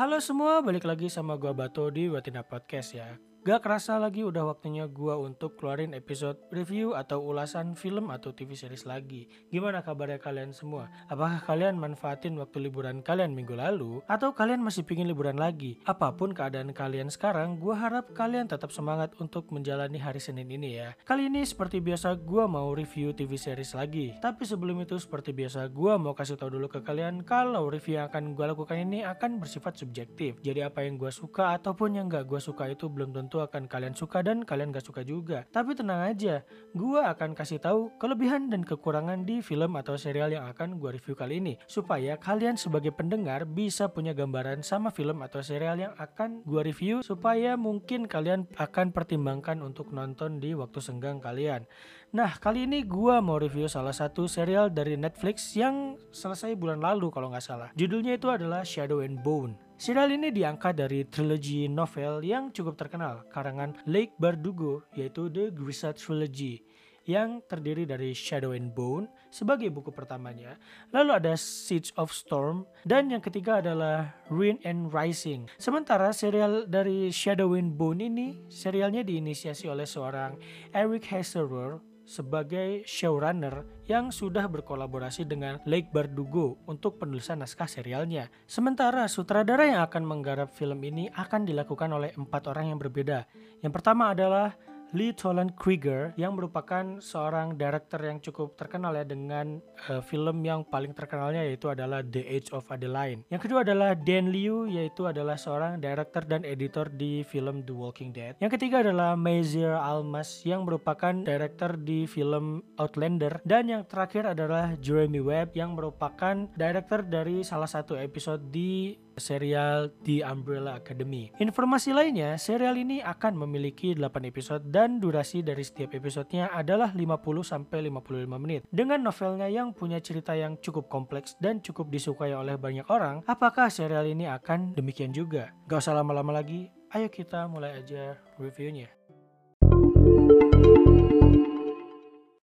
Halo semua, balik lagi sama gua Bato di Watina Podcast ya. Gak kerasa lagi udah waktunya gua untuk keluarin episode review atau ulasan film atau TV series lagi. Gimana kabarnya kalian semua? Apakah kalian manfaatin waktu liburan kalian minggu lalu? Atau kalian masih pingin liburan lagi? Apa pun keadaan kalian sekarang, gua harap kalian tetap semangat untuk menjalani hari Senin ini ya. Kali ini seperti biasa gua mau review TV series lagi. Tapi sebelum itu seperti biasa gua mau kasih tahu dulu ke kalian kalau review yang akan gua lakukan ini akan bersifat subjektif. Jadi apa yang gua suka ataupun yang gak gua suka itu belum tentu tentu akan kalian suka dan kalian gak suka juga. Tapi tenang aja, gue akan kasih tahu kelebihan dan kekurangan di film atau serial yang akan gue review kali ini. Supaya kalian sebagai pendengar bisa punya gambaran sama film atau serial yang akan gue review. Supaya mungkin kalian akan pertimbangkan untuk nonton di waktu senggang kalian. Nah kali ini gue mau review salah satu serial dari Netflix yang selesai bulan lalu kalau nggak salah. Judulnya itu adalah Shadow and Bone. Serial ini diangkat dari trilogi novel yang cukup terkenal karangan Lake Bardugo yaitu The Grisha Trilogy yang terdiri dari Shadow and Bone sebagai buku pertamanya. Lalu ada Siege of Storm dan yang ketiga adalah Ruin and Rising. Sementara serial dari Shadow and Bone ini serialnya diinisiasi oleh seorang Eric Heserer sebagai showrunner yang sudah berkolaborasi dengan Lake Bardugo untuk penulisan naskah serialnya. Sementara sutradara yang akan menggarap film ini akan dilakukan oleh empat orang yang berbeda. Yang pertama adalah Lee Toland Krieger yang merupakan seorang director yang cukup terkenal ya dengan uh, film yang paling terkenalnya yaitu adalah The Age of Adeline. Yang kedua adalah Dan Liu yaitu adalah seorang director dan editor di film The Walking Dead. Yang ketiga adalah Mazier Almas yang merupakan director di film Outlander dan yang terakhir adalah Jeremy Webb yang merupakan director dari salah satu episode di serial The Umbrella Academy. Informasi lainnya, serial ini akan memiliki 8 episode dan durasi dari setiap episodenya adalah 50-55 menit. Dengan novelnya yang punya cerita yang cukup kompleks dan cukup disukai oleh banyak orang, apakah serial ini akan demikian juga? Gak usah lama-lama lagi, ayo kita mulai aja reviewnya.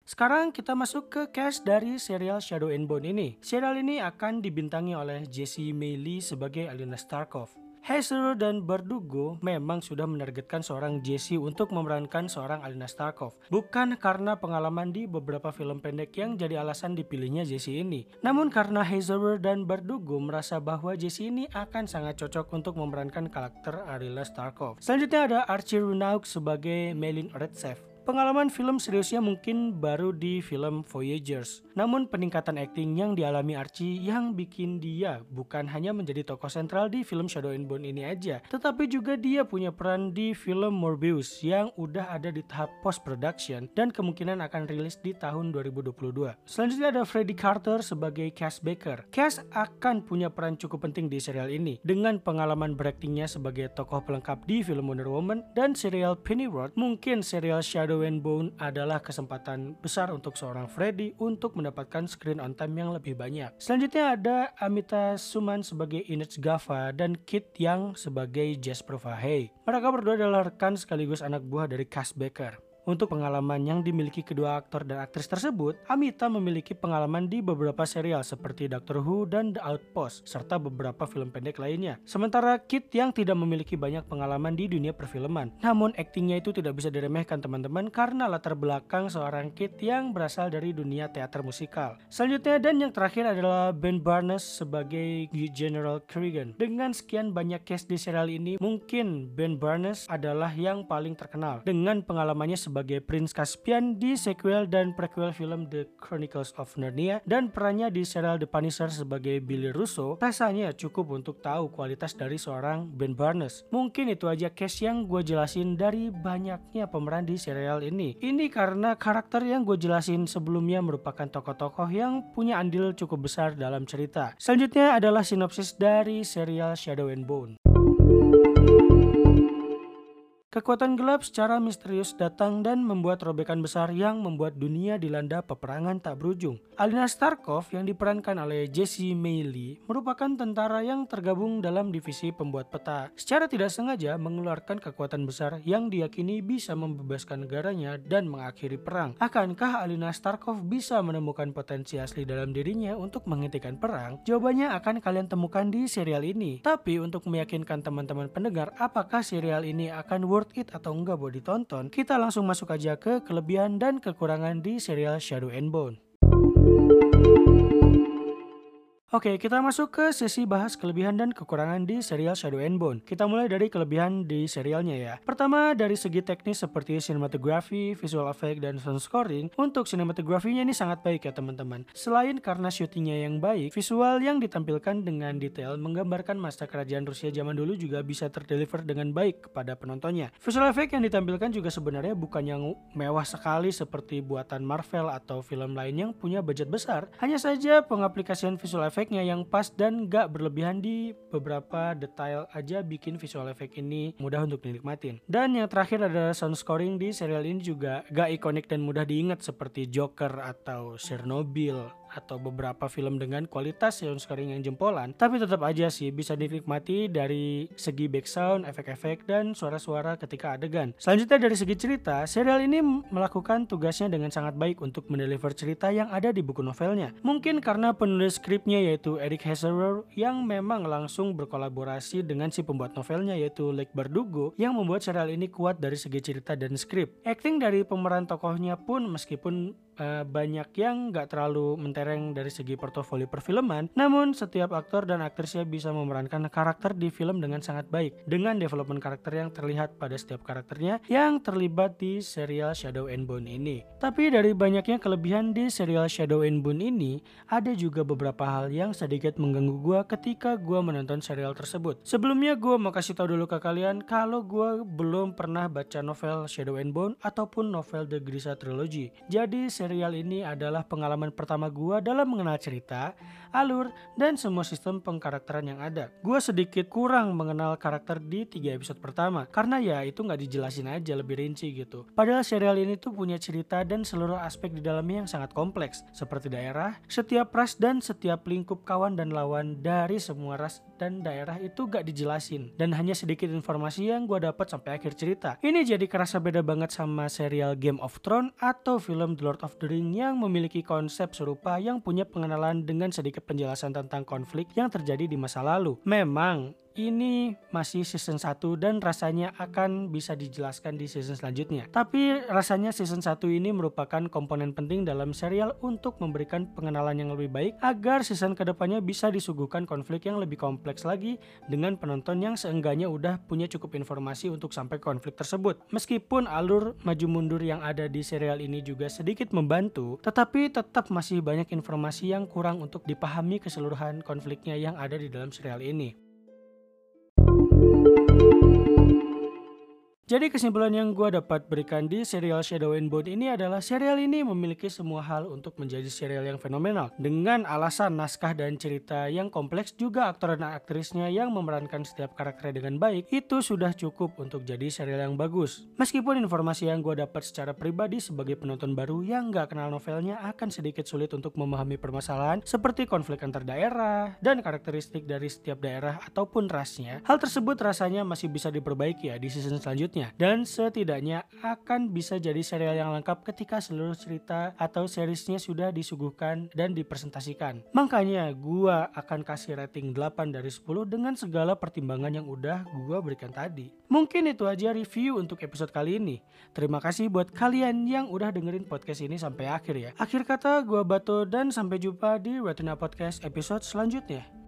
Sekarang kita masuk ke cast dari serial Shadow and Bone ini. Serial ini akan dibintangi oleh Jesse Maylie sebagai Alina Starkov. Hazer dan Bardugo memang sudah menargetkan seorang Jesse untuk memerankan seorang Alina Starkov. Bukan karena pengalaman di beberapa film pendek yang jadi alasan dipilihnya Jesse ini. Namun karena Hazer dan Bardugo merasa bahwa Jesse ini akan sangat cocok untuk memerankan karakter Alina Starkov. Selanjutnya ada Archie Runauk sebagai Melin Redsev. Pengalaman film seriusnya mungkin baru di film Voyagers. Namun peningkatan akting yang dialami Archie yang bikin dia bukan hanya menjadi tokoh sentral di film Shadow and Bone ini aja, tetapi juga dia punya peran di film Morbius yang udah ada di tahap post production dan kemungkinan akan rilis di tahun 2022. Selanjutnya ada Freddie Carter sebagai Cass Baker. Cass akan punya peran cukup penting di serial ini dengan pengalaman beraktingnya sebagai tokoh pelengkap di film Wonder Woman dan serial Pennyworth. Mungkin serial Shadow Shadow and Bone adalah kesempatan besar untuk seorang Freddy untuk mendapatkan screen on time yang lebih banyak. Selanjutnya ada Amita Suman sebagai Ines Gava dan Kit Yang sebagai Jasper Fahey. Mereka berdua adalah rekan sekaligus anak buah dari Cass Becker. Untuk pengalaman yang dimiliki kedua aktor dan aktris tersebut, Amita memiliki pengalaman di beberapa serial seperti Doctor Who dan The Outpost, serta beberapa film pendek lainnya. Sementara Kit yang tidak memiliki banyak pengalaman di dunia perfilman. Namun aktingnya itu tidak bisa diremehkan teman-teman karena latar belakang seorang Kit yang berasal dari dunia teater musikal. Selanjutnya dan yang terakhir adalah Ben Barnes sebagai General Kerrigan. Dengan sekian banyak cast di serial ini, mungkin Ben Barnes adalah yang paling terkenal dengan pengalamannya sebagai sebagai Prince Caspian di sequel dan prequel film The Chronicles of Narnia dan perannya di serial The Punisher sebagai Billy Russo, rasanya cukup untuk tahu kualitas dari seorang Ben Barnes. Mungkin itu aja case yang gue jelasin dari banyaknya pemeran di serial ini. Ini karena karakter yang gue jelasin sebelumnya merupakan tokoh-tokoh yang punya andil cukup besar dalam cerita. Selanjutnya adalah sinopsis dari serial Shadow and Bone. Kekuatan gelap secara misterius datang dan membuat robekan besar yang membuat dunia dilanda peperangan tak berujung. Alina Starkov yang diperankan oleh Jesse Maylie merupakan tentara yang tergabung dalam divisi pembuat peta. Secara tidak sengaja mengeluarkan kekuatan besar yang diyakini bisa membebaskan negaranya dan mengakhiri perang. Akankah Alina Starkov bisa menemukan potensi asli dalam dirinya untuk menghentikan perang? Jawabannya akan kalian temukan di serial ini. Tapi untuk meyakinkan teman-teman pendengar apakah serial ini akan worth worth it atau enggak buat ditonton, kita langsung masuk aja ke kelebihan dan kekurangan di serial Shadow and Bone. Oke, kita masuk ke sesi bahas kelebihan dan kekurangan di serial Shadow and Bone. Kita mulai dari kelebihan di serialnya ya. Pertama, dari segi teknis seperti sinematografi, visual effect, dan sound scoring. Untuk sinematografinya ini sangat baik ya teman-teman. Selain karena syutingnya yang baik, visual yang ditampilkan dengan detail menggambarkan masa kerajaan Rusia zaman dulu juga bisa terdeliver dengan baik kepada penontonnya. Visual effect yang ditampilkan juga sebenarnya bukan yang mewah sekali seperti buatan Marvel atau film lain yang punya budget besar. Hanya saja pengaplikasian visual effect efeknya yang pas dan gak berlebihan di beberapa detail aja bikin visual effect ini mudah untuk dinikmatin. Dan yang terakhir adalah sound scoring di serial ini juga gak ikonik dan mudah diingat seperti Joker atau Chernobyl atau beberapa film dengan kualitas sound scoring yang jempolan, tapi tetap aja sih bisa dinikmati dari segi background, efek-efek, dan suara-suara ketika adegan. Selanjutnya dari segi cerita, serial ini melakukan tugasnya dengan sangat baik untuk mendeliver cerita yang ada di buku novelnya. Mungkin karena penulis skripnya yaitu Eric Heserer yang memang langsung berkolaborasi dengan si pembuat novelnya yaitu Lake Bardugo yang membuat serial ini kuat dari segi cerita dan skrip. Acting dari pemeran tokohnya pun meskipun uh, banyak yang nggak terlalu mentereng dari segi portofolio perfilman, namun setiap aktor dan aktrisnya bisa memerankan karakter di film dengan sangat baik, dengan development karakter yang terlihat pada setiap karakternya yang terlibat di serial Shadow and Bone ini. Tapi dari banyaknya kelebihan di serial Shadow and Bone ini, ada juga beberapa hal yang sedikit mengganggu gue ketika gue menonton serial tersebut. Sebelumnya gue mau kasih tahu dulu ke kalian kalau gue belum pernah baca novel Shadow and Bone ataupun novel The Grisa Trilogy. Jadi serial ini adalah pengalaman pertama gue dalam mengenal cerita, alur, dan semua sistem pengkarakteran yang ada. Gue sedikit kurang mengenal karakter di tiga episode pertama, karena ya itu nggak dijelasin aja lebih rinci gitu. Padahal serial ini tuh punya cerita dan seluruh aspek di dalamnya yang sangat kompleks, seperti daerah, setiap ras dan setiap lingkup kawan dan lawan dari semua ras dan daerah itu gak dijelasin dan hanya sedikit informasi yang gue dapat sampai akhir cerita. Ini jadi kerasa beda banget sama serial Game of Thrones atau film The Lord of the Ring yang memiliki konsep serupa yang punya pengenalan dengan sedikit penjelasan tentang konflik yang terjadi di masa lalu. Memang ini masih season 1 dan rasanya akan bisa dijelaskan di season selanjutnya. Tapi rasanya season 1 ini merupakan komponen penting dalam serial untuk memberikan pengenalan yang lebih baik agar season ke depannya bisa disuguhkan konflik yang lebih kompleks lagi dengan penonton yang seenggaknya udah punya cukup informasi untuk sampai konflik tersebut. Meskipun alur maju mundur yang ada di serial ini juga sedikit membantu, tetapi tetap masih banyak informasi yang kurang untuk dipahami keseluruhan konfliknya yang ada di dalam serial ini. Jadi kesimpulan yang gue dapat berikan di serial Shadow and Bone ini adalah serial ini memiliki semua hal untuk menjadi serial yang fenomenal. Dengan alasan naskah dan cerita yang kompleks juga aktor dan aktrisnya yang memerankan setiap karakternya dengan baik itu sudah cukup untuk jadi serial yang bagus. Meskipun informasi yang gue dapat secara pribadi sebagai penonton baru yang gak kenal novelnya akan sedikit sulit untuk memahami permasalahan seperti konflik antar daerah dan karakteristik dari setiap daerah ataupun rasnya. Hal tersebut rasanya masih bisa diperbaiki ya di season selanjutnya selanjutnya dan setidaknya akan bisa jadi serial yang lengkap ketika seluruh cerita atau seriesnya sudah disuguhkan dan dipresentasikan. Makanya gua akan kasih rating 8 dari 10 dengan segala pertimbangan yang udah gua berikan tadi. Mungkin itu aja review untuk episode kali ini. Terima kasih buat kalian yang udah dengerin podcast ini sampai akhir ya. Akhir kata gua Bato dan sampai jumpa di Retina Podcast episode selanjutnya.